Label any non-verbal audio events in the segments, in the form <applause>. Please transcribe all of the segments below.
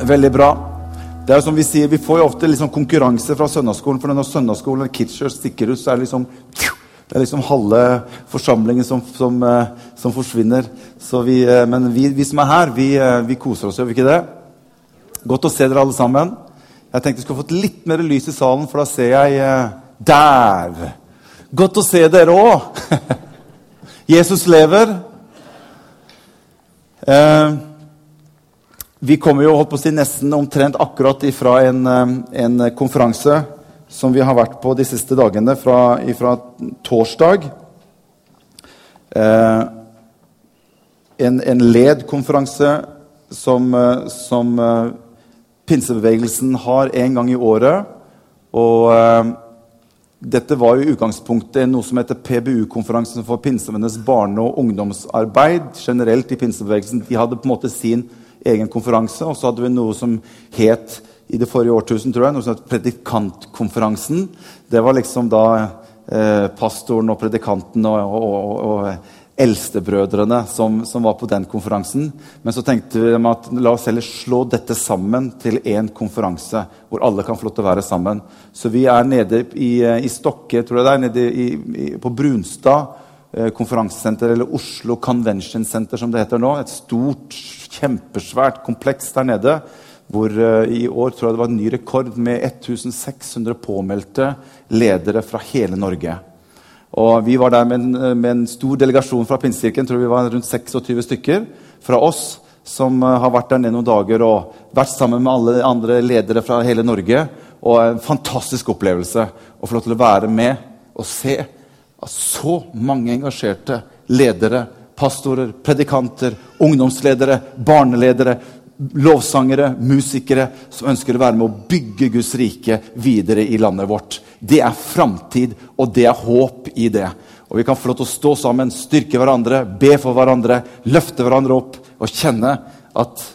Veldig bra. Det er jo som Vi sier, vi får jo ofte liksom konkurranse fra søndagsskolen. for Når søndagsskolen eller Kitcher stikker ut, så er det liksom det er liksom halve forsamlingen som, som, eh, som forsvinner. Vi, eh, men vi, vi, som er her, vi, eh, vi koser oss, gjør vi ikke det? Godt å se dere alle sammen. Jeg tenkte jeg skulle fått litt mer lys i salen, for da ser jeg Der! Godt å se dere òg! <laughs> Jesus lever. Eh, vi kommer jo holdt på å si nesten omtrent akkurat ifra en, eh, en, konferanse som vi har vært på de siste dagene, fra, ifra torsdag. Eh, en, en LED-konferanse som, eh, som eh, pinsebevegelsen har en gang i året. Og eh, dette var jo utgangspunktet noe som heter PBU-konferansen for pinsevennenes barne- og ungdomsarbeid. generelt i pinsebevegelsen. De hadde på en måte sin egen konferanse. Og så hadde vi noe som het i det forrige årtusen, tror jeg, noe som het Predikantkonferansen. Det var liksom da eh, pastoren og predikanten og, og, og, og eldstebrødrene som, som, var på den konferansen. Men så tenkte vi at la oss heller slå dette sammen til én konferanse. Hvor alle kan få lov til å være sammen. Så vi er nede i, i Stokke, tror jeg det er, nede i, i, på Brunstad eh, konferansesenter, eller Oslo Convention Center, som det heter nå. Et stort kjempesvært kompleks der nede. Hvor uh, i år tror jeg det var en ny rekord med 1600 påmeldte ledere fra hele Norge. Og Vi var der med en, eh, med en stor delegasjon fra Pinsekirken. tror vi var rundt 26 stykker fra oss som har vært der nede noen dager og vært sammen med alle andre ledere fra hele Norge. Og En fantastisk opplevelse å få lov til å være med og se at så mange engasjerte ledere pastorer, predikanter, ungdomsledere, barneledere, lovsangere, musikere som ønsker å være med å bygge Guds rike videre i landet vårt. Det er framtid, og det er håp i det. Og Vi kan få lov til å stå sammen, styrke hverandre, be for hverandre, løfte hverandre opp og kjenne at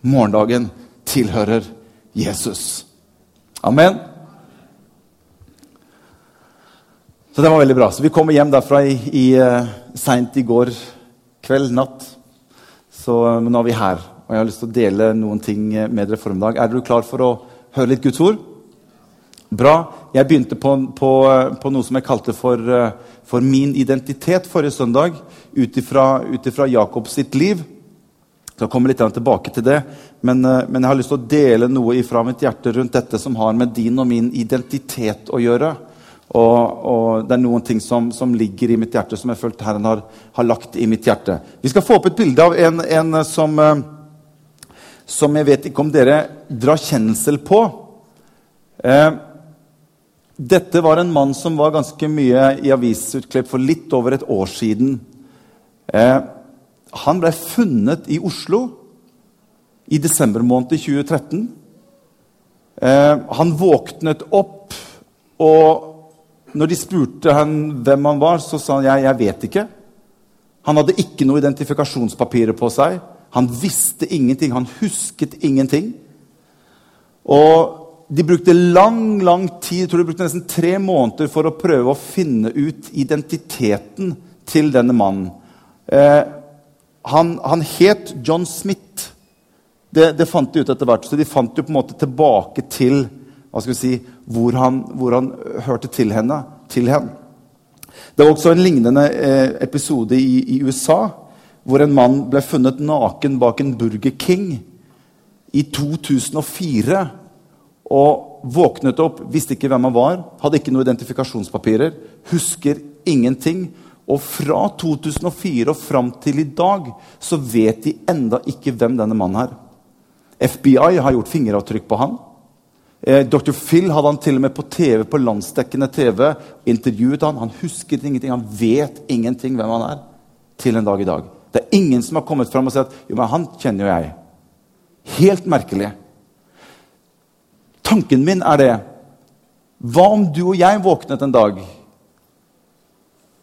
morgendagen tilhører Jesus. Amen. Så det var veldig bra. Så vi kommer hjem derfra i, i uh, seint i går kveld, natt. Så uh, nå er vi her, og jeg har lyst til å dele noen ting eh, med dere formiddag. Er dere klar for å høre litt Guds ord? Bra. Jeg begynte på, på, på noe som jeg kalte for, for min identitet forrige søndag, ut ifra Jakobs sitt liv. Så jeg kommer litt tilbake til det, men, men, jeg har lyst til å dele noe ifra mitt hjerte rundt dette som har med din og min identitet å gjøre. Og, og, det er noen ting som, som, ligger i mitt hjerte, som jeg følte Herren har, har, lagt i mitt hjerte. Vi skal få opp et bilde av en, en som, eh, som jeg vet ikke om dere drar kjensel på. Eh, dette var en mann som var ganske mye i avisutklipp for litt over et år siden. Eh, han ble funnet i Oslo i desember måned 2013. Eh, han våknet opp og når de spurte han hvem han var, så sa han jeg, jeg vet ikke. Han hadde ikke noe identifikasjonspapirer på seg. Han visste ingenting. Han husket ingenting. Og de brukte lang lang tid, jeg tror de brukte nesten tre måneder for å prøve å finne ut identiteten til denne mannen. Eh, han, han, het John Smith. Det, det, fant de ut etter hvert. Så de fant jo på en måte tilbake til hva skal vi si, hvor han, hvor han hørte til henne. Til henne. Det var også en lignende eh, episode i, i, USA, hvor en mann ble funnet naken bak en Burger King i 2004. Og våknet opp, visste ikke hvem han var, hadde ikke noen identifikasjonspapirer, husker ingenting. Og fra 2004 og fram til i dag så vet de enda ikke hvem denne mannen er. FBI har gjort fingeravtrykk på han. Eh, Dr. Phil hadde han til og med på TV, på landsdekkende TV. Intervjuet han. Han husket ingenting. Han vet ingenting hvem han er. Til en dag i dag. Det er ingen som har kommet fram og sagt jo, men han kjenner jo jeg. Helt merkelig. Tanken min er det Hva om du og jeg våknet en dag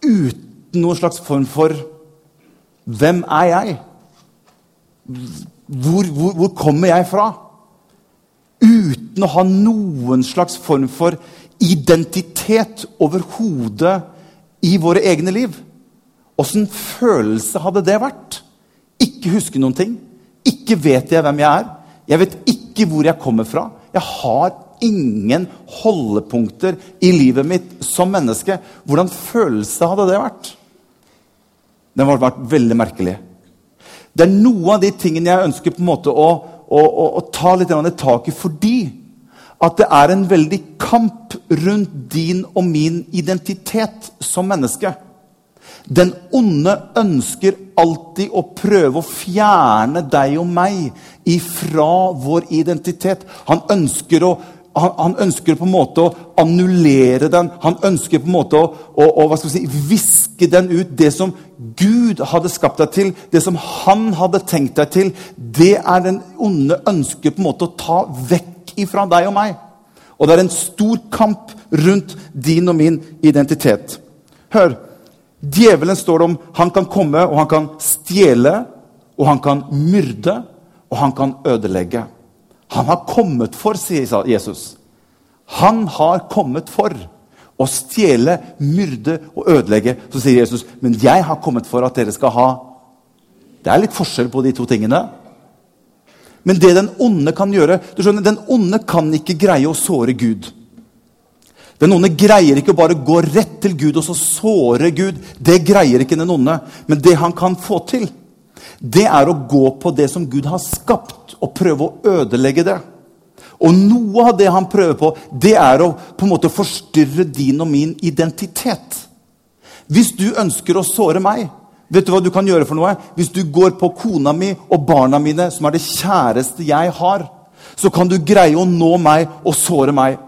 uten noen slags form for Hvem er jeg? Hvor, hvor, hvor kommer jeg fra? Uten å ha noen slags form for identitet overhodet i våre egne liv. Åssen følelse hadde det vært? Ikke huske noen ting. Ikke vet jeg hvem jeg er. Jeg vet ikke hvor jeg kommer fra. Jeg har ingen holdepunkter i livet mitt som menneske. Hvordan følelse hadde det vært? Den har vært veldig merkelig. Det er noe av de tingene jeg ønsker på en måte å, å, å, å ta litt tak i fordi at det er en veldig kamp rundt din og min identitet som menneske. Den onde ønsker alltid å prøve å fjerne deg og meg ifra vår identitet. Han ønsker å han, han, ønsker på en måte å annullere den. Han ønsker på en måte å, å, å si, viske den ut. Det som Gud hadde skapt deg til, det som han hadde tenkt deg til, det er den onde ønsker på en måte å ta vekk ifra deg og meg. Og det er en stor kamp rundt din og min identitet. Hør, Djevelen står det om han kan komme og han kan stjele, og han kan myrde, og han kan ødelegge. Han har kommet for, sier Jesus. Han har kommet for å stjele, myrde og ødelegge. Så sier Jesus, men jeg har kommet for at dere skal ha Det er litt forskjell på de to tingene. Men det den onde kan gjøre du skjønner, Den onde kan ikke greie å såre Gud. Den onde greier ikke å bare gå rett til Gud og så såre Gud. Det greier ikke den onde. Men det han kan få til, det er å gå på det som Gud har skapt, og prøve å ødelegge det. Og noe av det han prøver på, det er å på en måte forstyrre din og min identitet. Hvis du ønsker å såre meg, vet du hva du kan gjøre for noe? Hvis du går på kona mi og barna mine, som er det kjæreste jeg har, så kan du greie å nå meg og såre meg.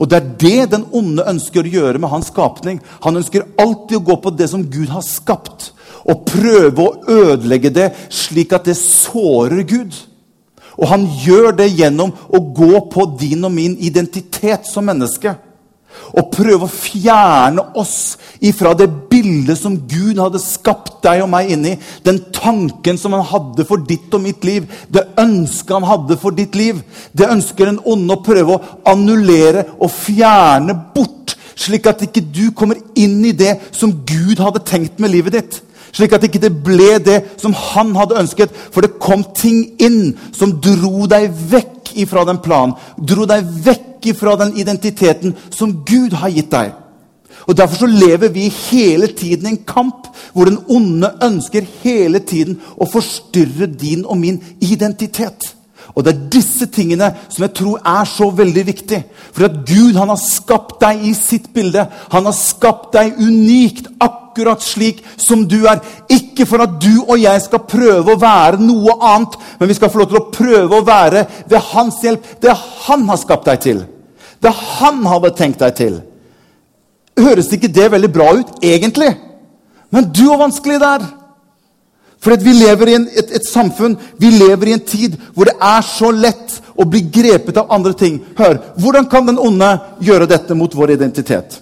Og Det er det den onde ønsker å gjøre med hans skapning. Han ønsker alltid å gå på det som Gud har skapt, og prøve å ødelegge det slik at det sårer Gud. Og han gjør det gjennom å gå på din og min identitet som menneske og prøve å fjerne oss ifra det bildet som Gud hadde skapt deg og meg inn i. Den tanken som han hadde for ditt og mitt liv. Det ønsket han hadde for ditt liv. Det ønsker den onde å prøve å annullere og fjerne bort. Slik at ikke du kommer inn i det som Gud hadde tenkt med livet ditt. Slik at ikke det ble det som han hadde ønsket. For det kom ting inn som dro deg vekk ifra den planen. Dro deg vekk ifra den identiteten som Gud har gitt deg. Og Derfor så lever vi hele tiden en kamp hvor den onde ønsker hele tiden å forstyrre din og min identitet. Og Det er disse tingene som jeg tror er så veldig viktig. For at Gud han har skapt deg i sitt bilde. Han har skapt deg unikt, akkurat slik som du er. Ikke for at du og jeg skal prøve å være noe annet, men vi skal få lov til å prøve å være ved hans hjelp. Det han har skapt deg til. Det han hadde tenkt deg til. Høres ikke det veldig bra ut, egentlig? Men du, hvor vanskelig det er! For vi lever i en, et, et, samfunn, vi lever i en tid hvor det er så lett å bli grepet av andre ting. Hør, Hvordan kan den onde gjøre dette mot vår identitet?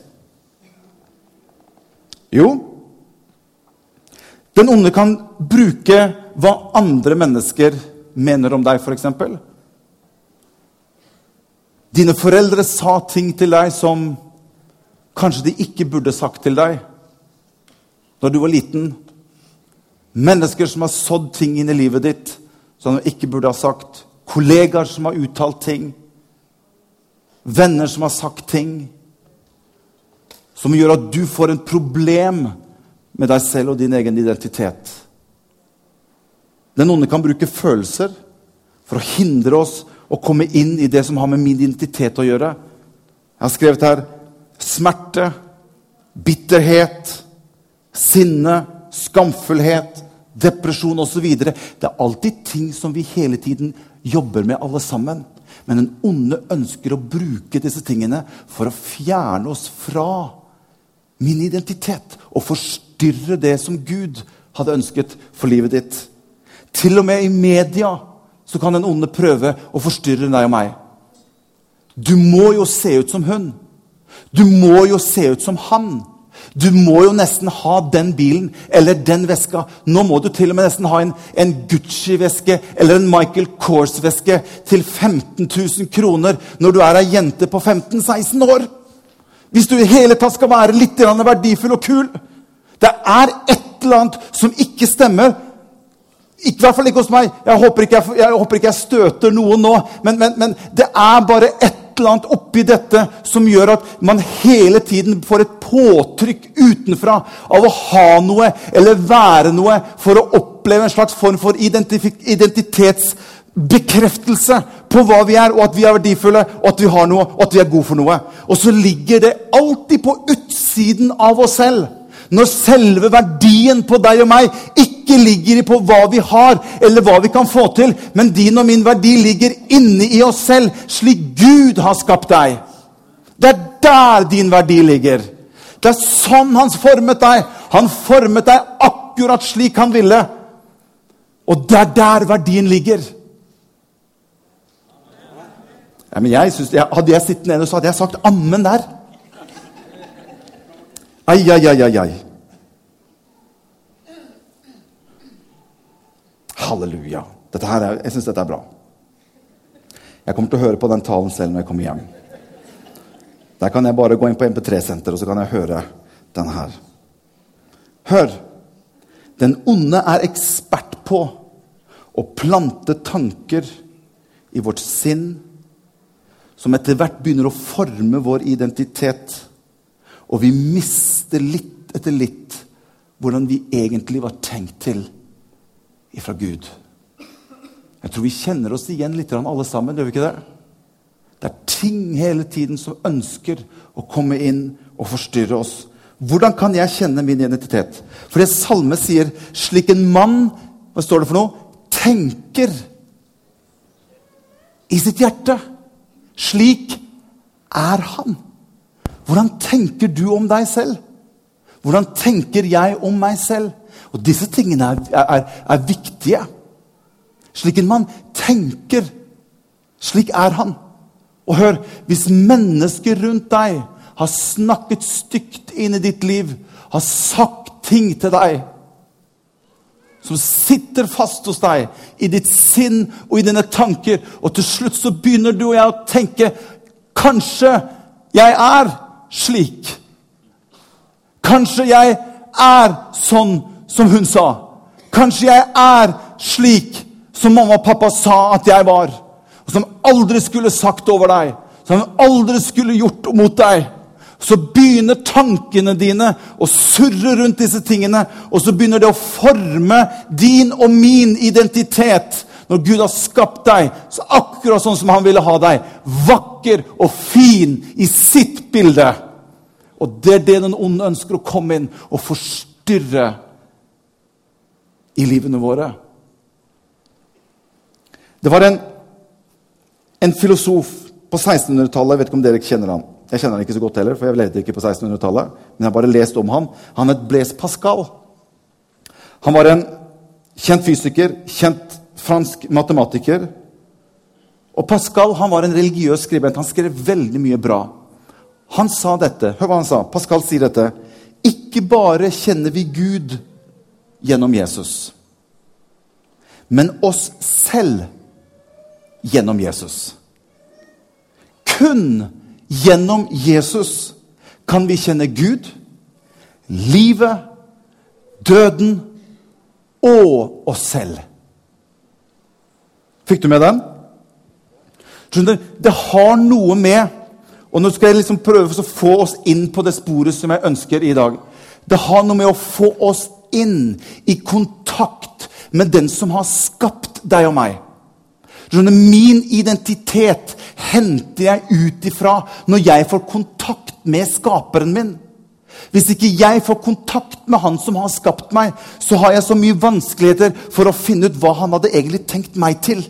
Jo, den onde kan bruke hva andre mennesker mener om deg, f.eks. Dine foreldre sa ting til deg som kanskje de ikke burde sagt til deg når du var liten. Mennesker som har sådd ting inn i livet ditt som de ikke burde ha sagt. Kollegaer som har uttalt ting. Venner som har sagt ting som gjør at du får en problem med deg selv og din egen identitet. Den onde kan bruke følelser for å hindre oss å komme inn i det som har med min identitet å gjøre. Jeg har skrevet her smerte, bitterhet, sinne skamfullhet, depresjon osv. Det er alltid ting som vi hele tiden jobber med, alle sammen. Men den onde ønsker å bruke disse tingene for å fjerne oss fra min identitet og forstyrre det som Gud hadde ønsket for livet ditt. Til og med i media så kan den onde prøve å forstyrre deg og meg. Du må jo se ut som hun. Du må jo se ut som han. Du må jo nesten ha den bilen eller den veska. Nå må du til og med nesten ha en, en Gucci-veske eller en Michael Kors-veske til 15 000 kroner når du er ei jente på 15-16 år. Hvis du i hele tatt skal være litt verdifull og kul. Det er et eller annet som ikke stemmer. I hvert fall ikke hos meg. Jeg håper ikke jeg, jeg, håper ikke jeg støter noen nå. Men, men, men, det er bare et eller annet oppi dette som gjør at man hele tiden får et påtrykk utenfra av å ha noe eller være noe for å oppleve en slags form for identitetsbekreftelse på hva vi er, og at vi er verdifulle, og at vi har noe, og at vi er gode for noe. Og så ligger det alltid på utsiden av oss selv. Når selve verdien på deg og meg ikke ligger på hva vi har, eller hva vi kan få til, men din og min verdi ligger inni i oss selv, slik Gud har skapt deg. Det er der din verdi ligger. Det er sånn han formet deg. Han formet deg akkurat slik han ville. Og det er der verdien ligger. Ja, men jeg synes, Hadde jeg sittet nede, så hadde jeg sagt 'ammen' der. Ai, ai, ai, ai, ai. Halleluja. Er, jeg syns dette er bra. Jeg kommer til å høre på den talen selv når jeg kommer hjem. Der kan jeg bare gå inn på MP3-senteret, og så kan jeg høre den her. Hør! Den onde er ekspert på å plante tanker i vårt sinn som etter hvert begynner å forme vår identitet. Og vi mister litt etter litt hvordan vi egentlig var tenkt til ifra Gud. Jeg tror vi kjenner oss igjen litt alle sammen. gjør vi ikke det? Det er ting hele tiden som ønsker å komme inn og forstyrre oss. Hvordan kan jeg kjenne min identitet? For det Salme sier slik en mann hva står det for noe? tenker i sitt hjerte. Slik er han. Hvordan tenker du om deg selv? Hvordan tenker jeg om meg selv? Og disse tingene er, er, er viktige. Slik en mann tenker, slik er han. Og hør, hvis mennesker rundt deg har snakket stygt inn i ditt liv, har sagt ting til deg som sitter fast hos deg i ditt sinn og i dine tanker, og til slutt så begynner du og jeg å tenke Kanskje jeg er slik. Kanskje jeg er sånn som hun sa. Kanskje jeg er slik som mamma og pappa sa at jeg var. Og som aldri skulle sagt over deg. Som aldri skulle gjort mot deg. Så begynner tankene dine å surre rundt disse tingene. Og så begynner det å forme din og min identitet. Når Gud har skapt deg så akkurat sånn som han ville ha deg. Vakker og fin i sitt bilde. Og det er det den onde ønsker å komme inn og forstyrre i livene våre. Det var en, en filosof på 1600-tallet. Jeg vet ikke om dere kjenner han. Jeg kjenner han ikke så godt heller, for jeg levde ikke på 1600-tallet. Men jeg har bare lest om han. Han het Blaise Pascal. Han var en kjent fysiker, kjent fransk matematiker. Og Pascal han var en religiøs skribent. Han skrev veldig mye bra. Han sa dette. Hør hva han sa. Pascal sier dette. Ikke bare kjenner vi Gud gjennom Jesus, men oss selv gjennom Jesus. Kun gjennom Jesus kan vi kjenne Gud, livet, døden og oss selv. Fikk du med den? Det har noe med og nå skal jeg liksom prøve å få oss inn på det sporet som jeg ønsker i dag. Det har noe med å få oss inn i kontakt med den som har skapt deg og meg. Min identitet henter jeg ut ifra når jeg får kontakt med skaperen min. Hvis ikke jeg får kontakt med han som har skapt meg, så har jeg så mye vanskeligheter for å finne ut hva han hadde egentlig tenkt meg til.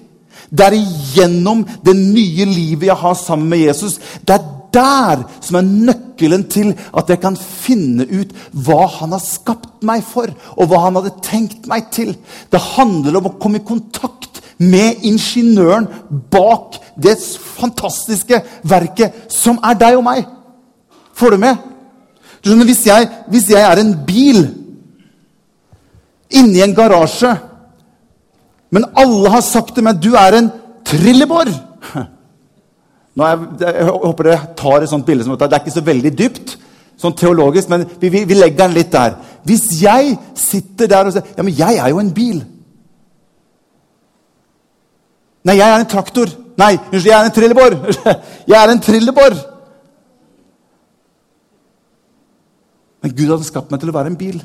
Det er igjennom det nye livet jeg har sammen med Jesus. Det er der som er nøkkelen til at jeg kan finne ut hva han har skapt meg for, og hva han hadde tenkt meg til. Det handler om å komme i kontakt med ingeniøren bak det fantastiske verket som er deg og meg. Får du med? Du skjønner, hvis jeg, hvis jeg er en bil inni en garasje men alle har sagt til meg du er en trillebår. <laughs> Nå er, jeg håper dere tar et sånt bilde som dette. Det er ikke så veldig dypt, sånn teologisk, men vi, vi, vi legger den litt der. Hvis jeg sitter der og sier ja, men jeg er jo en bil Nei, jeg er en traktor. Nei, unnskyld, jeg er en trillebår. <laughs> Jeg er en trillebår. Men Gud hadde skapt meg til å være en bil.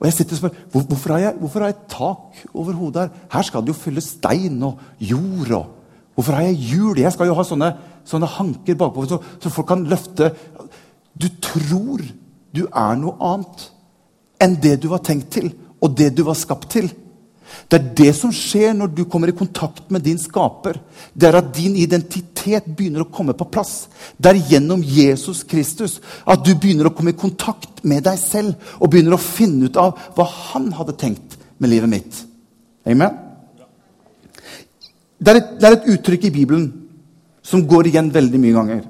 Og jeg sitter og spør, hvor, hvorfor, har jeg, hvorfor har jeg tak over hodet her? Her skal det jo fylle stein og jord. og Hvorfor har jeg hjul? Jeg skal jo ha sånne, sånne hanker bakpå, så, så, folk kan løfte Du tror du er noe annet enn det du var tenkt til, og det du var skapt til. Det er det som skjer når du kommer i kontakt med din skaper. Det er at din identitet begynner å komme på plass. Det er gjennom Jesus Kristus at du begynner å komme i kontakt med deg selv og begynner å finne ut av hva han hadde tenkt med livet mitt. Amen? Det er, et, det er et uttrykk i Bibelen som går igjen veldig mye ganger.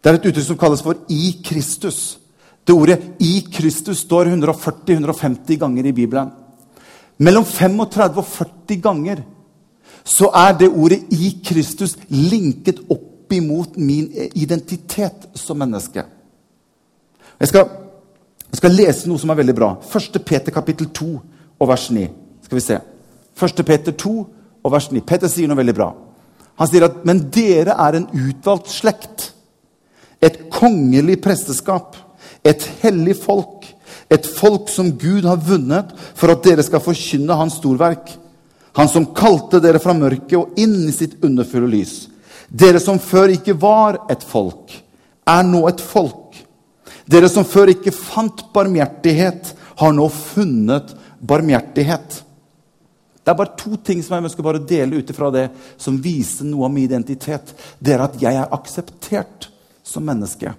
Det er et uttrykk som kalles for 'i Kristus'. Det ordet 'i Kristus' står 140-150 ganger i Bibelen. Mellom 35 og 40 ganger så er det ordet 'i Kristus' linket opp imot min identitet som menneske. Jeg skal, jeg skal lese noe som er veldig bra. 1. Peter kapittel 2 og vers 9. Skal vi se. 1. Peter 2 og vers 9. Peter sier noe veldig bra. Han sier at men dere er en utvalgt slekt, et kongelig presteskap, et hellig folk et folk som Gud har vunnet for at dere skal forkynne hans storverk. Han som kalte dere fra mørket og inn i sitt underfulle lys. Dere som før ikke var et folk, er nå et folk. Dere som før ikke fant barmhjertighet, har nå funnet barmhjertighet. Det er bare to ting som jeg ønsker bare å dele ut ifra det, som viser noe av min identitet. Det er at jeg er akseptert som menneske.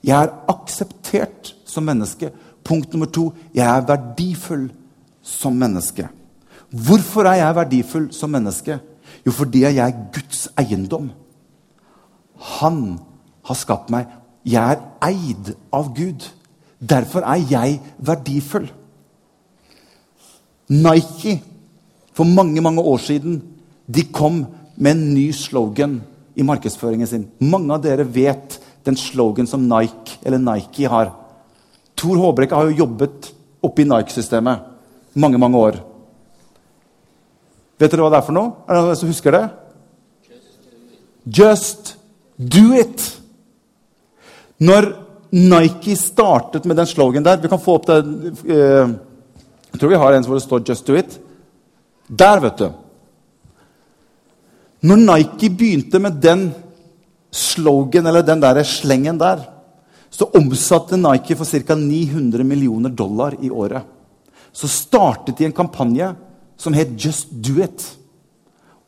Jeg er akseptert som menneske. Punkt nummer to jeg er verdifull som menneske. Hvorfor er jeg verdifull som menneske? Jo, fordi jeg er Guds eiendom. Han har skapt meg. Jeg er eid av Gud. Derfor er jeg verdifull. Nike for mange mange år siden de kom med en ny slogan i markedsføringen sin. Mange av dere vet den slogan som Nike, eller Nike har. Tor Håbrekke har jo jobbet oppe i Nike-systemet mange, mange år. Vet dere hva det er for noe? Er det noen som husker det? Just do it! Når Nike startet med den slogan der Vi kan få opp det eh, Jeg tror vi har en hvor det står 'Just do it'. Der, vet du. Når Nike begynte med den slogan, eller den der slengen der, så omsatte Nike for ca. 900 millioner dollar i året. Så startet de en kampanje som het Just Do It.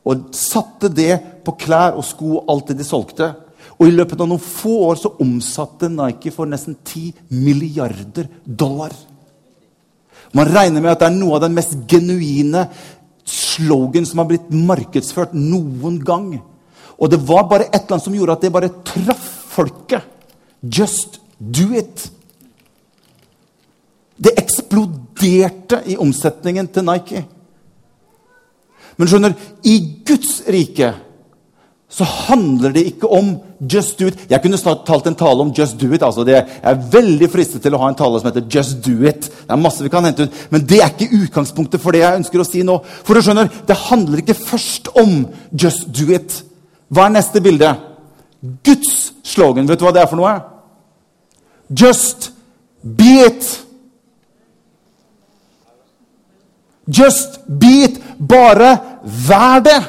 Og satte det på klær og sko og alt det de solgte. Og i løpet av noen få år så omsatte Nike for nesten 10 milliarder dollar. Man regner med at det er noe av den mest genuine slogan som har blitt markedsført noen gang. Og det var bare et eller annet som gjorde at det bare traff folket. Just do it. Det eksploderte i omsetningen til Nike. Men skjønner, i Guds rike så handler det ikke om just do it. Jeg kunne snart talt en tale om just do it. altså det, Jeg er veldig fristet til å ha en tale som heter just do it. Det er masse vi kan hente ut, Men det er ikke utgangspunktet for det jeg ønsker å si nå. For du skjønner, Det handler ikke først om just do it. Hva er neste bilde? Guds slogan. Vet du hva det er for noe? Just be it. Just be it. Bare vær det.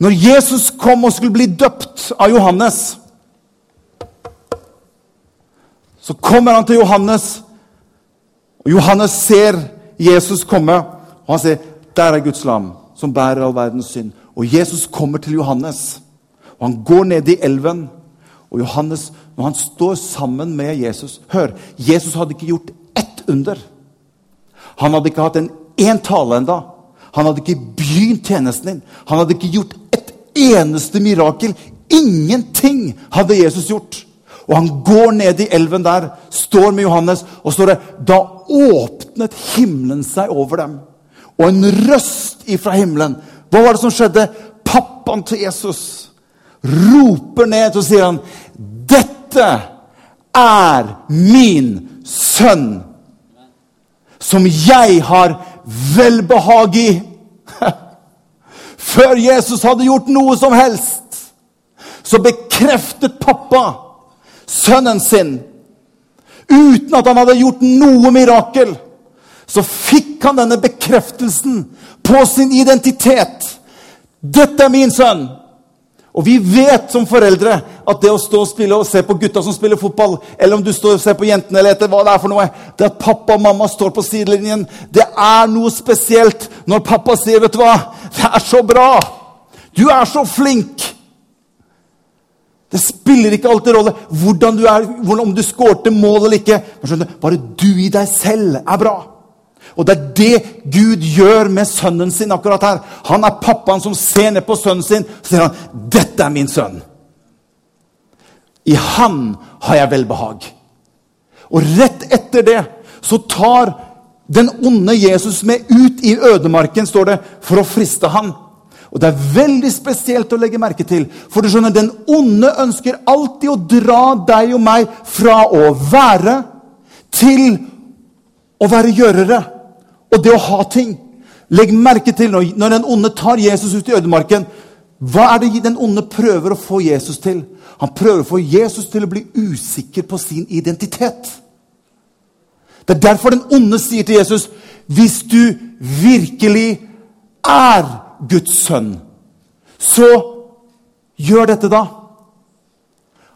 Når Jesus kom og skulle bli døpt av Johannes, så kommer han til Johannes, og Johannes ser Jesus komme, og han sier, 'Der er Guds lam' som bærer all verdens synd. Og Jesus kommer til Johannes, og han går ned i elven. Og Johannes, når han står sammen med Jesus Hør, Jesus hadde ikke gjort ett under. Han hadde ikke hatt en én tale enda. Han hadde ikke begynt tjenesten din. Han hadde ikke gjort et eneste mirakel. Ingenting hadde Jesus gjort. Og han går ned i elven der, står med Johannes, og står det Da åpnet himmelen seg over dem og en røst ifra himmelen. Hva var det som skjedde? Pappaen til Jesus roper ned, og sier han, 'Dette er min sønn, som jeg har velbehag i. <laughs> Før Jesus hadde gjort noe som helst, så bekreftet pappa sønnen sin. Uten at han hadde gjort noe mirakel, så fikk han denne bekreftelsen på sin identitet. 'Dette er min sønn.' Og vi vet som foreldre at det å stå og spille og se på gutta som spiller fotball, eller om du står og ser på jentene, eller etter hva det er for noe, det at pappa og mamma står på sidelinjen, det er noe spesielt når pappa sier, 'Vet du hva, det er så bra! Du er så flink!' Det spiller ikke alltid rolle hvordan du er, om du skårte mål eller ikke. Bare du i deg selv er bra. Og det er det Gud gjør med sønnen sin akkurat her. Han er pappaen som ser ned på sønnen sin og sier han, 'Dette er min sønn'. I han har jeg velbehag. Og rett etter det så tar den onde Jesus med ut i ødemarken, står det, for å friste han. Og Det er veldig spesielt å legge merke til. For du skjønner, Den onde ønsker alltid å dra deg og meg fra å være til å være gjørere og det å ha ting. Legg merke til når, når den onde tar Jesus ut i ødemarken. Hva er det den onde prøver å få Jesus til? Han prøver å få Jesus til å bli usikker på sin identitet. Det er derfor den onde sier til Jesus, 'Hvis du virkelig er Guds sønn, så gjør dette, da.'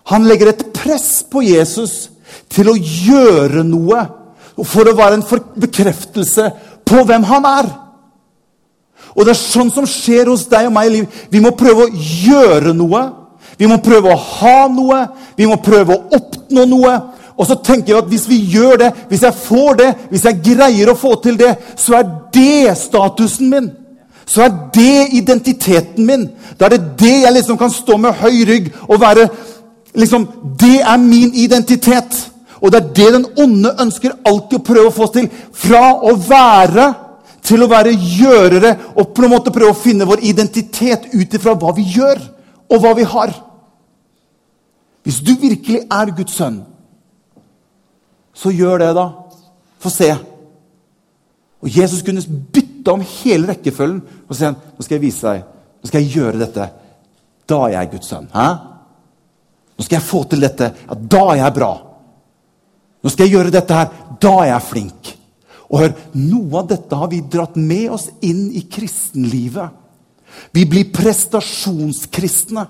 Han legger et press på Jesus til å gjøre noe for å være en bekreftelse på hvem han er. Og det er sånn som skjer hos deg og meg i livet. Vi må prøve å gjøre noe. Vi må prøve å ha noe. Vi må prøve å oppnå noe. Og så tenker jeg at hvis vi gjør det, hvis jeg får det, hvis jeg greier å få til det, så er det statusen min. Så er det identiteten min. Da er det det jeg liksom kan stå med høy rygg og være liksom, Det er min identitet. Og det er det den onde ønsker alltid å prøve å få oss til. Fra å være til å være gjørere og på en måte prøve å finne vår identitet ut ifra hva vi gjør, og hva vi har. Hvis du virkelig er Guds sønn, så gjør det, da. Få se. Og Jesus kunne bytte om hele rekkefølgen og si nå skal jeg vise deg, nå skal jeg gjøre dette. Da er jeg Guds sønn. Hæ? Nå skal jeg få til dette. Ja, da er jeg bra. Nå skal jeg gjøre dette her. Da er jeg flink. Og hør, Noe av dette har vi dratt med oss inn i kristenlivet. Vi blir prestasjonskristne.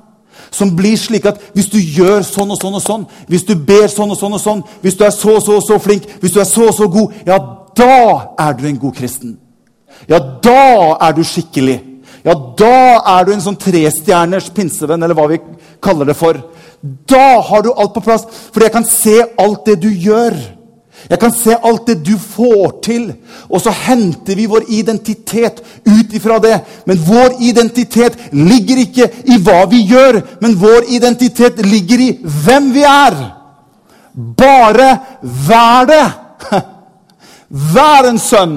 Som blir slik at hvis du gjør sånn og sånn og sånn, hvis du ber sånn og sånn og sånn, hvis du er så og så, så flink, hvis du er så og så god, ja, da er du en god kristen. Ja, da er du skikkelig. Ja, da er du en sånn trestjerners pinsevenn, eller hva vi kaller det for. Da har du alt på plass, fordi jeg kan se alt det du gjør. Jeg kan se alt det du får til. Og så henter vi vår identitet ut ifra det. Men vår identitet ligger ikke i hva vi gjør, men vår identitet ligger i hvem vi er. Bare vær det. <laughs> Vær en sønn,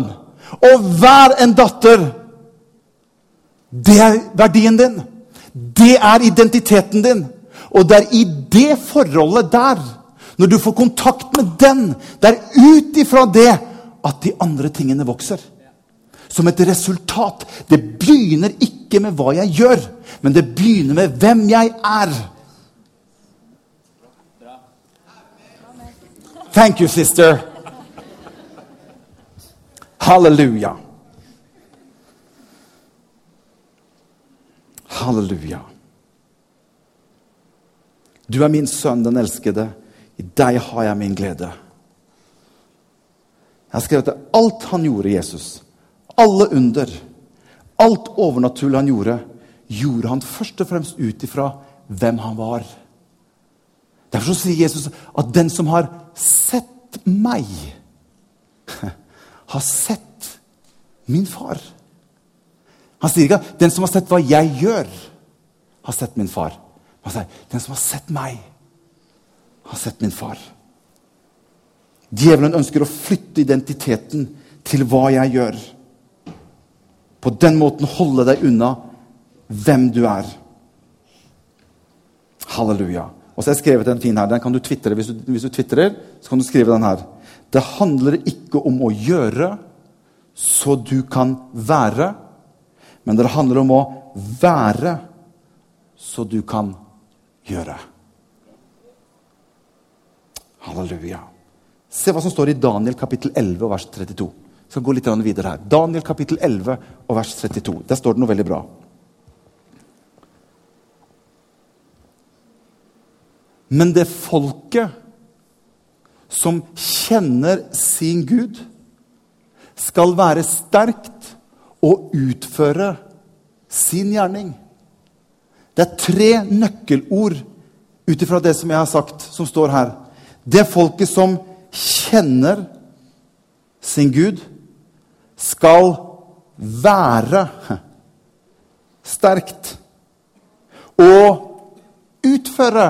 og vær en datter. Det er verdien din. Det er identiteten din. Og det er i det forholdet der, når du får kontakt med den, det er ut ifra det at de andre tingene vokser. Som et resultat. Det begynner ikke med hva jeg gjør, men det begynner med hvem jeg er. Thank you, sister. Halleluja. Halleluja. Du er min sønn, den elskede. I deg har jeg min glede. Jeg har skrevet at alt han gjorde, Jesus, alle under, alt overnaturlig han gjorde, gjorde han først og fremst ut ifra hvem han var. Derfor sier Jesus at den som har sett meg, <laughs> har sett min far. Han sier ikke at den som har sett hva jeg gjør, har sett min far. Han sier, 'Den som har sett meg, har sett min far'. Djevelen ønsker å flytte identiteten til hva jeg gjør. På den måten holde deg unna hvem du er. Halleluja. Og så har jeg skrevet en fin her. Den kan du tvitre. Hvis du, hvis du twitterer, så kan du skrive den her. Det handler ikke om å gjøre så du kan være. Men det handler om å være så du kan gjøre. Halleluja. Se hva som står i Daniel kapittel 11 og vers 32. Jeg skal gå litt videre her. Daniel kapittel 11 og vers 32. Der står det noe veldig bra. Men det folket som kjenner sin Gud, skal være sterkt og utføre sin gjerning. Det er tre nøkkelord ut ifra det som jeg har sagt, som står her. Det folket som kjenner sin Gud, skal være sterkt og utføre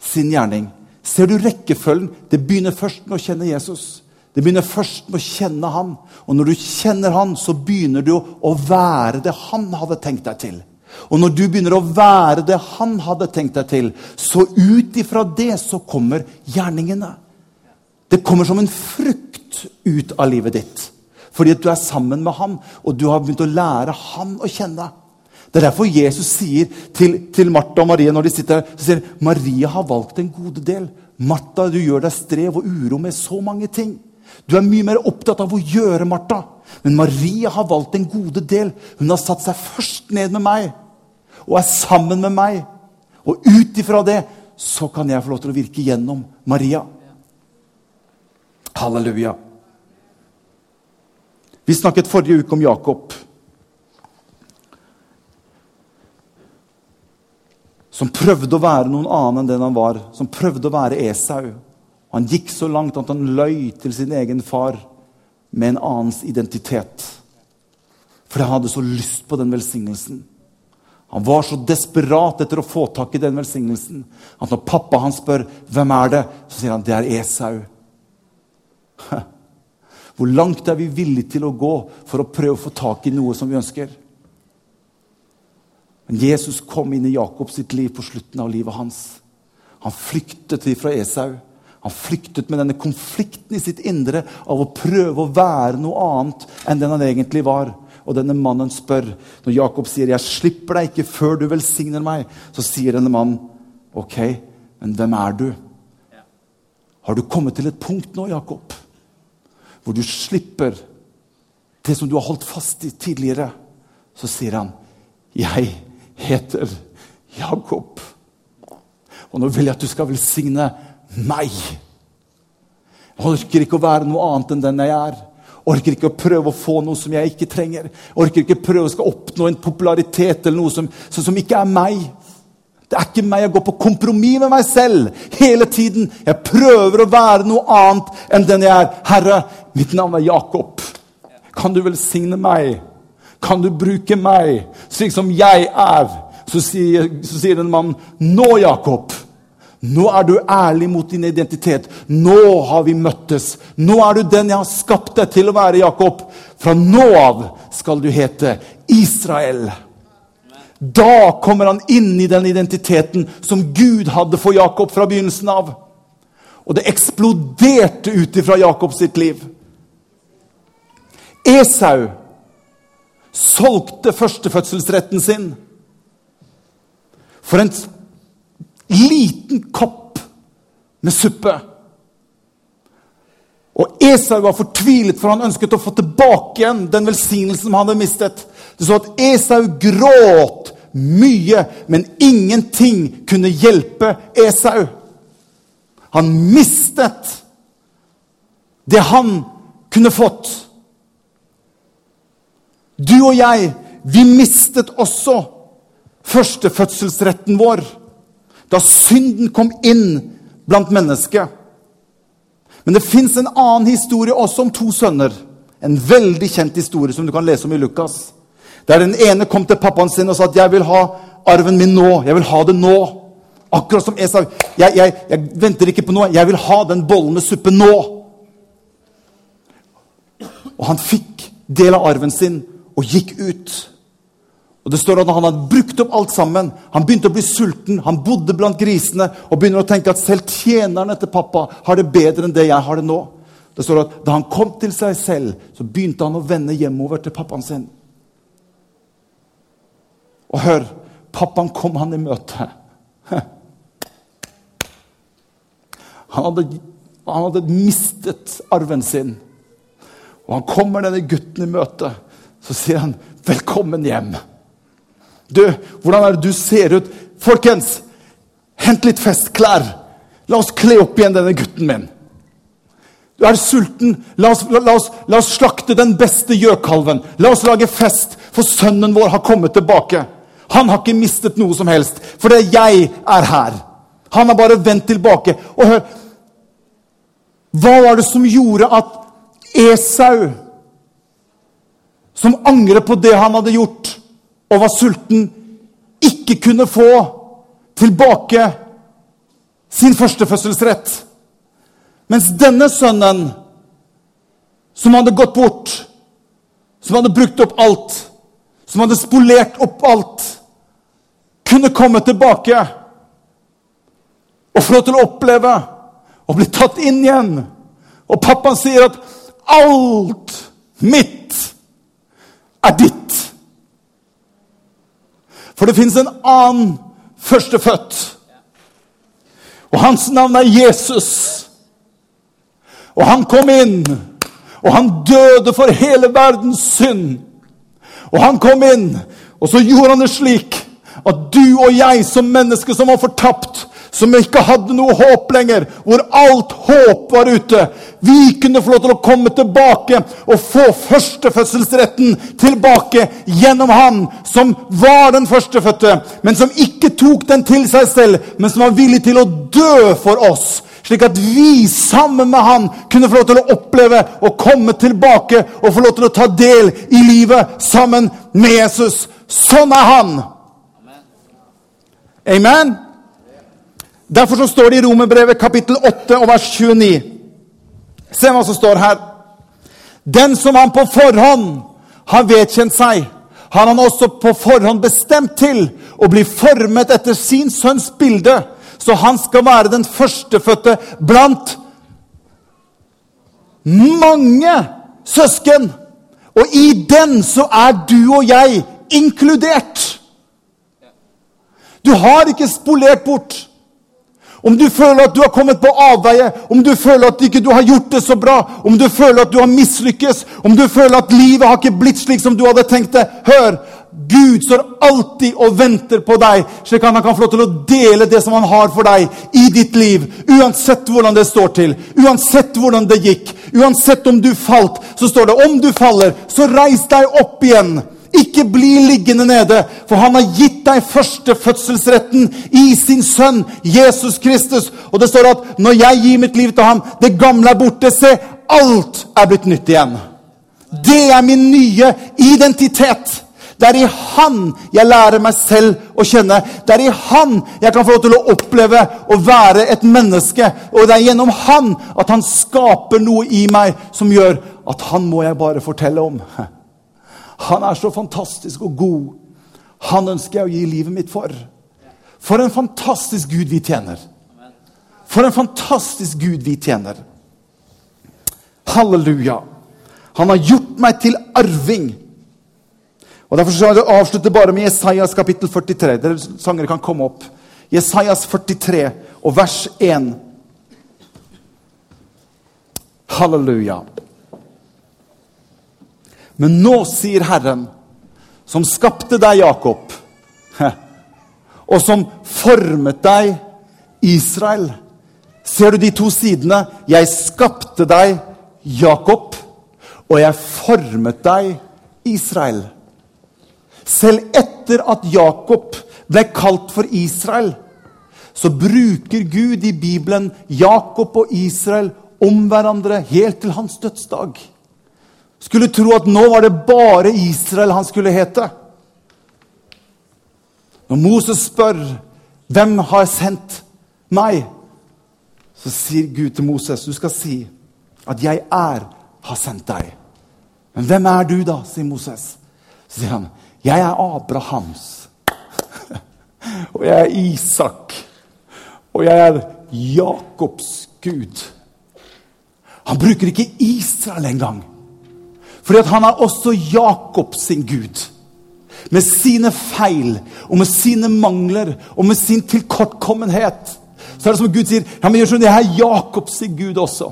sin gjerning. Ser du rekkefølgen? Det begynner først med å kjenne Jesus. Det begynner først med å kjenne han. Og når du kjenner han, så begynner du å være det han hadde tenkt deg til. Og når du begynner å være det han hadde tenkt deg til, så ut ifra det så kommer gjerningene. Det kommer som en frukt ut av livet ditt. Fordi at du er sammen med ham, og du har begynt å lære ham å kjenne. Det er derfor Jesus sier til, til Martha og Maria når de sitter her, så sier Maria har valgt en gode del. Martha, du gjør deg strev og uro med så mange ting. Du er mye mer opptatt av å gjøre, Martha. Men Maria har valgt en gode del. Hun har satt seg først ned med meg og er sammen med meg. Og ut ifra det så kan jeg få lov til å virke gjennom Maria. Halleluja. Vi snakket forrige uke om Jakob. Som prøvde å være noen annen enn den han var. Som prøvde å være Esau. Han gikk så langt at han løy til sin egen far med en annens identitet. For han hadde så lyst på den velsignelsen. Han var så desperat etter å få tak i den velsignelsen at når pappa hans spør hvem er det, så sier han det er Esau. <laughs> Hvor langt er vi villige til å gå for å prøve å få tak i noe som vi ønsker? Men Jesus kom inn i Jakobs liv på slutten av livet hans. Han flyktet fra Esau. Han flyktet med denne konflikten i sitt indre av å prøve å være noe annet enn den han egentlig var. Og denne mannen spør, når Jakob sier 'Jeg slipper deg ikke før du velsigner meg', så sier denne mannen, 'Ok, men hvem er du?' Har du kommet til et punkt nå, Jakob, hvor du slipper det som du har holdt fast i tidligere, så sier han, 'Jeg heter Jakob.' Og nå vil jeg at du skal velsigne meg. Jeg orker ikke å være noe annet enn den jeg er. Orker ikke å prøve å få noe som jeg ikke trenger. Orker ikke å prøve å oppnå en popularitet eller noe som, som ikke er meg. Det er ikke meg. Jeg går på kompromiss med meg selv hele tiden. Jeg prøver å være noe annet enn den jeg er. Herre, mitt navn er Jakob. Kan du velsigne meg? Kan du bruke meg slik som jeg er? Så sier, så sier den mannen, nå, Jakob. Nå er du ærlig mot din identitet. Nå har vi møttes. Nå er du den jeg har skapt deg til å være, Jakob. Fra nå av skal du hete Israel. Da kommer han inn i den identiteten som Gud hadde for Jakob fra begynnelsen av. Og det eksploderte ut ifra Jakobs sitt liv. Esau solgte førstefødselsretten sin for en liten kopp med suppe. Og Esau var fortvilet, for han ønsket å få tilbake igjen den velsignelsen han hadde mistet. Det så at Esau gråt mye, men ingenting kunne hjelpe Esau. Han mistet det han kunne fått. Du og jeg, vi mistet også førstefødselsretten vår da synden kom inn blant mennesket. Men det fins en annen historie også om to sønner. En veldig kjent historie som du kan lese om i Lukas. Der den ene kom til pappaen sin og sa at 'jeg vil ha arven min nå'. 'Jeg vil ha det nå'. Akkurat som Esau. Jeg, jeg, jeg venter ikke på noe. Jeg vil ha den bollen med suppe nå. Og han fikk del av arven sin og gikk ut. Og det står at Han hadde brukt opp alt sammen. Han begynte å bli sulten. Han bodde blant grisene og begynner å tenke at selv tjenerne til pappa har det bedre enn det jeg har det nå. Det står at Da han kom til seg selv, så begynte han å vende hjemover til pappaen sin. Og hør, pappaen kom han i møte. Han hadde, han hadde mistet arven sin. Og han kommer denne gutten i møte. Så sier han, 'Velkommen hjem'. Du, hvordan er det du ser ut? Folkens, hent litt festklær. La oss kle opp igjen denne gutten min. Du er sulten. La oss, la, oss, la oss slakte den beste gjøkalven. La oss lage fest, for sønnen vår har kommet tilbake. Han har ikke mistet noe som helst, for det jeg er her. Han har bare vendt tilbake. Og hør Hva var det som gjorde at Esau, som angrer på det han hadde gjort, og var sulten, ikke kunne få tilbake sin førstefødselsrett? Mens denne sønnen, som hadde gått bort, som hadde brukt opp alt, som hadde spolert opp alt, kunne komme tilbake og få lov til å oppleve og bli tatt inn igjen. Og pappaen sier at alt mitt er ditt. For det fins en annen førstefødt. Og hans navn er Jesus. Og han kom inn, og han døde for hele verdens synd. Og han kom inn, og så gjorde han det slik at du og jeg som mennesker som var fortapt, som ikke hadde noe håp lenger, hvor alt håp var ute. Vi kunne få lov til å komme tilbake og få førstefødselsretten tilbake gjennom Han som var den førstefødte, men som ikke tok den til seg selv, men som var villig til å dø for oss slik at vi sammen med han kunne få lov til å oppleve og komme tilbake og få lov til å ta del i livet sammen med Jesus. Sånn er han. Amen. Derfor så står det i Romerbrevet kapittel 8 og vers 29. Se hva som står her. Den som han på forhånd har vedkjent seg, har han også på forhånd bestemt til å bli formet etter sin sønns bilde så han skal være den førstefødte blant mange søsken. Og i den så er du og jeg inkludert. Du har ikke spolert bort. Om du føler at du har kommet på avveie, om du føler at ikke du har gjort det så bra, om du føler at du har mislykkes, om du føler at livet har ikke blitt slik som du hadde tenkt det Hør! Gud står alltid og venter på deg, slik at han kan få lov til å dele det som han har for deg i ditt liv. Uansett hvordan det står til, uansett hvordan det gikk, uansett om du falt, så står det om du faller, så reis deg opp igjen. Ikke bli liggende nede, for han har gitt deg førstefødselsretten i sin sønn Jesus Kristus. Og det står at når jeg gir mitt liv til ham, det gamle er borte. Se, alt er blitt nytt igjen. Det er min nye identitet. Det er i Han jeg lærer meg selv å kjenne. Det er i Han jeg kan få lov til å oppleve å være et menneske. Og det er gjennom Han at Han skaper noe i meg som gjør at Han må jeg bare fortelle om. <laughs> Han er så fantastisk og god. Han ønsker jeg å gi livet mitt for. For en fantastisk Gud vi tjener. For en fantastisk Gud vi tjener. Halleluja. Han har gjort meg til arving og Derfor skal jeg avslutte bare med Jesajas kapittel 43. Dere sangere kan komme opp. Jesajas 43 og vers 1. Halleluja. Men nå sier Herren, som skapte deg, Jakob, <laughs> og som formet deg, Israel. Ser du de to sidene? Jeg skapte deg, Jakob, og jeg formet deg, Israel. Selv etter at Jakob ble kalt for Israel, så bruker Gud i Bibelen Jakob og Israel om hverandre helt til hans dødsdag. Skulle tro at nå var det bare Israel han skulle hete. Når Moses spør 'Hvem har sendt meg?' så sier Gud til Moses, 'Du skal si at 'jeg er har sendt deg'. Men hvem er du, da? sier Moses. Så sier han, jeg er Abrahams. <laughs> Og jeg er Isak. Og jeg er Jakobs Gud. Han bruker ikke Israel engang. Fordi at han er også Jakob sin Gud. Med sine feil og med sine mangler og med sin tilkortkommenhet. Så er det som Gud sier ja, men jeg er Jakob sin Gud også.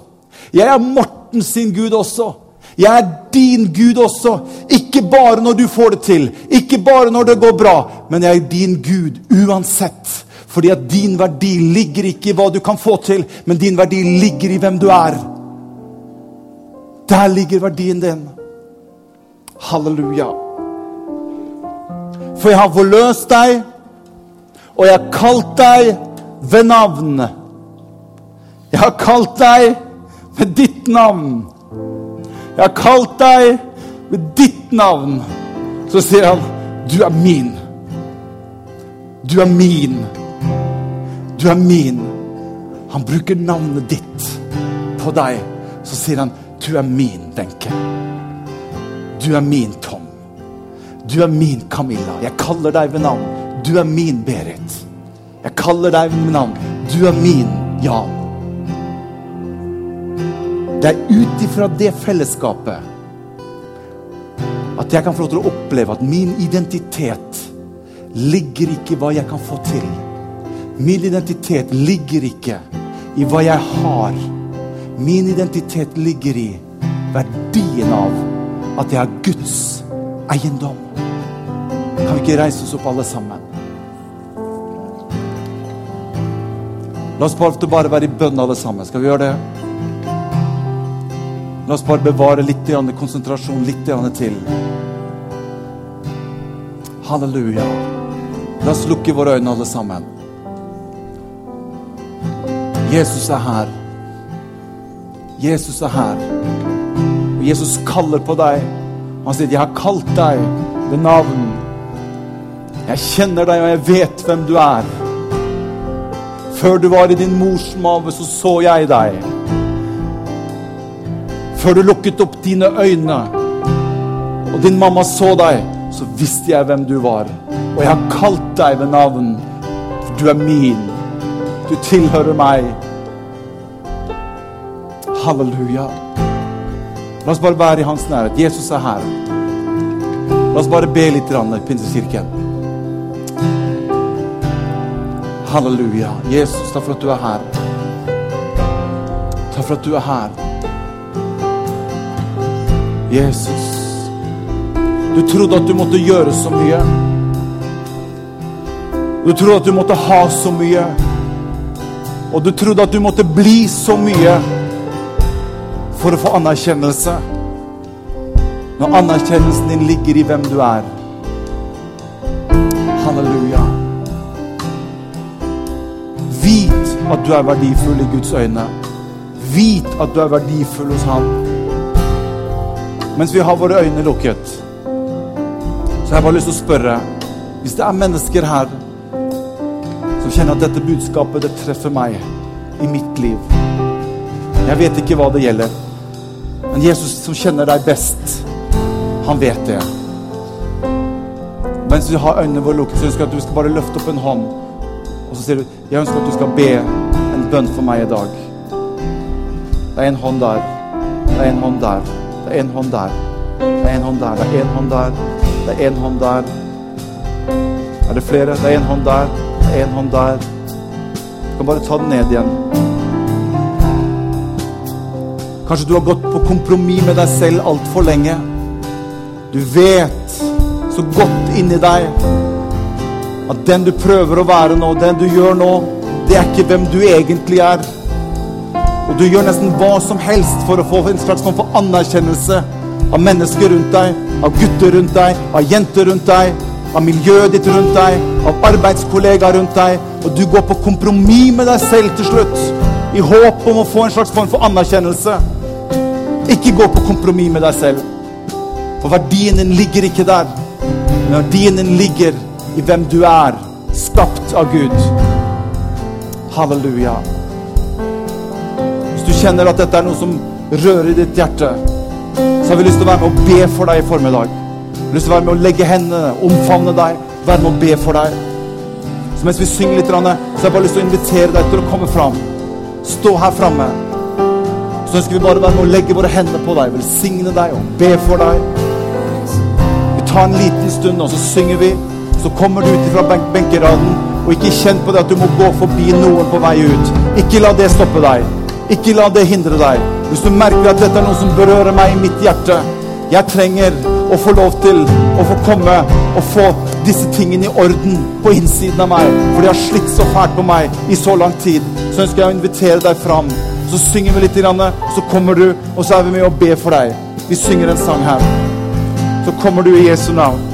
Jeg er Morten sin Gud også. Jeg er din Gud også. Ikke bare når du får det til, ikke bare når det går bra, men jeg er din Gud uansett. Fordi at din verdi ligger ikke i hva du kan få til, men din verdi ligger i hvem du er. Der ligger verdien din. Halleluja. For jeg har forløst deg, og jeg har kalt deg ved navn. Jeg har kalt deg med ditt navn. Jeg har kalt deg med ditt navn. Så sier han, 'Du er min'. Du er min. Du er min. Han bruker navnet ditt på deg. Så sier han, 'Du er min, Wenche'. Du er min, Tom. Du er min, Camilla. Jeg kaller deg ved navn. Du er min, Berit. Jeg kaller deg ved navn. Du er min, Jan. Det er ut ifra det fellesskapet at jeg kan få lov til å oppleve at min identitet ligger ikke i hva jeg kan få til. Min identitet ligger ikke i hva jeg har. Min identitet ligger i verdien av at jeg er Guds eiendom. Kan vi ikke reise oss opp, alle sammen? La oss bare, bare være i bønn, alle sammen. Skal vi gjøre det? La oss bare bevare litt konsentrasjon litt til. Halleluja. La oss lukke våre øyne, alle sammen. Jesus er her. Jesus er her. Jesus kaller på deg. Han sier, 'Jeg har kalt deg ved navn'. Jeg kjenner deg, og jeg vet hvem du er. Før du var i din mors mage, så så jeg deg. Før du lukket opp dine øyne, og din mamma så deg, så visste jeg hvem du var. Og jeg har kalt deg ved navn, for du er min. Du tilhører meg. Halleluja. La oss bare være i hans nærhet. Jesus er her. La oss bare be litt i Pinsekirken. Halleluja. Jesus, takk for at du er her. Takk for at du er her. Jesus, du trodde at du måtte gjøre så mye. Du trodde at du måtte ha så mye. Og du trodde at du måtte bli så mye for å få anerkjennelse. Når anerkjennelsen din ligger i hvem du er. Halleluja. Vit at du er verdifull i Guds øyne. Vit at du er verdifull hos Han. mens vi har våre øyne lukket. Så jeg har bare lyst til å spørre Hvis det er mennesker her som kjenner at dette budskapet det treffer meg i mitt liv Jeg vet ikke hva det gjelder, men Jesus som kjenner deg best, han vet det. Mens vi har øynene våre lukket, så ønsker jeg at du skal bare løfte opp en hånd. Og så sier du Jeg ønsker at du skal be en bønn for meg i dag. Det er en hånd der. Det er en hånd der. Det er en hånd der. Det er en hånd der. Det er en hånd der. Det er en hånd der. Er det flere? Det er en hånd der. Det er en hånd der. Du kan bare ta den ned igjen. Kanskje du har gått på kompromiss med deg selv altfor lenge. Du vet så godt inni deg at den du prøver å være nå, den du gjør nå, det er ikke hvem du egentlig er. Og du gjør nesten hva som helst for å få en slags form for anerkjennelse av mennesker rundt deg, av gutter rundt deg, av jenter rundt deg, av miljøet ditt rundt deg, av arbeidskollegaer rundt deg. Og du går på kompromiss med deg selv til slutt, i håp om å få en slags form for anerkjennelse. Ikke gå på kompromiss med deg selv. For verdien din ligger ikke der. Men verdien din ligger i hvem du er, skapt av Gud. Halleluja Hvis du kjenner at dette er noe som rører ditt hjerte, så har vi lyst til å være med og be for deg i formiddag. Vi har lyst til å være med og legge hendene, omfavne deg, være med og be for deg. Så mens vi synger litt, så har jeg bare lyst til å invitere deg til å komme fram. Stå her framme. Så ønsker vi bare være med å legge våre hender på deg, velsigne deg og be for deg. Vi tar en liten stund, og så synger vi. Så kommer du ut fra benk benkeraden, og ikke kjenn på det at du må gå forbi noen på vei ut. Ikke la det stoppe deg. Ikke la det hindre deg. Hvis du merker at dette er noe som berører meg i mitt hjerte Jeg trenger å få lov til å få komme og få disse tingene i orden på innsiden av meg, for de har slitt så fælt på meg i så lang tid. Så ønsker jeg å invitere deg fram. Så synger vi litt, så kommer du, og så er vi med og ber for deg. Vi synger en sang her. Så kommer du i Jesu navn.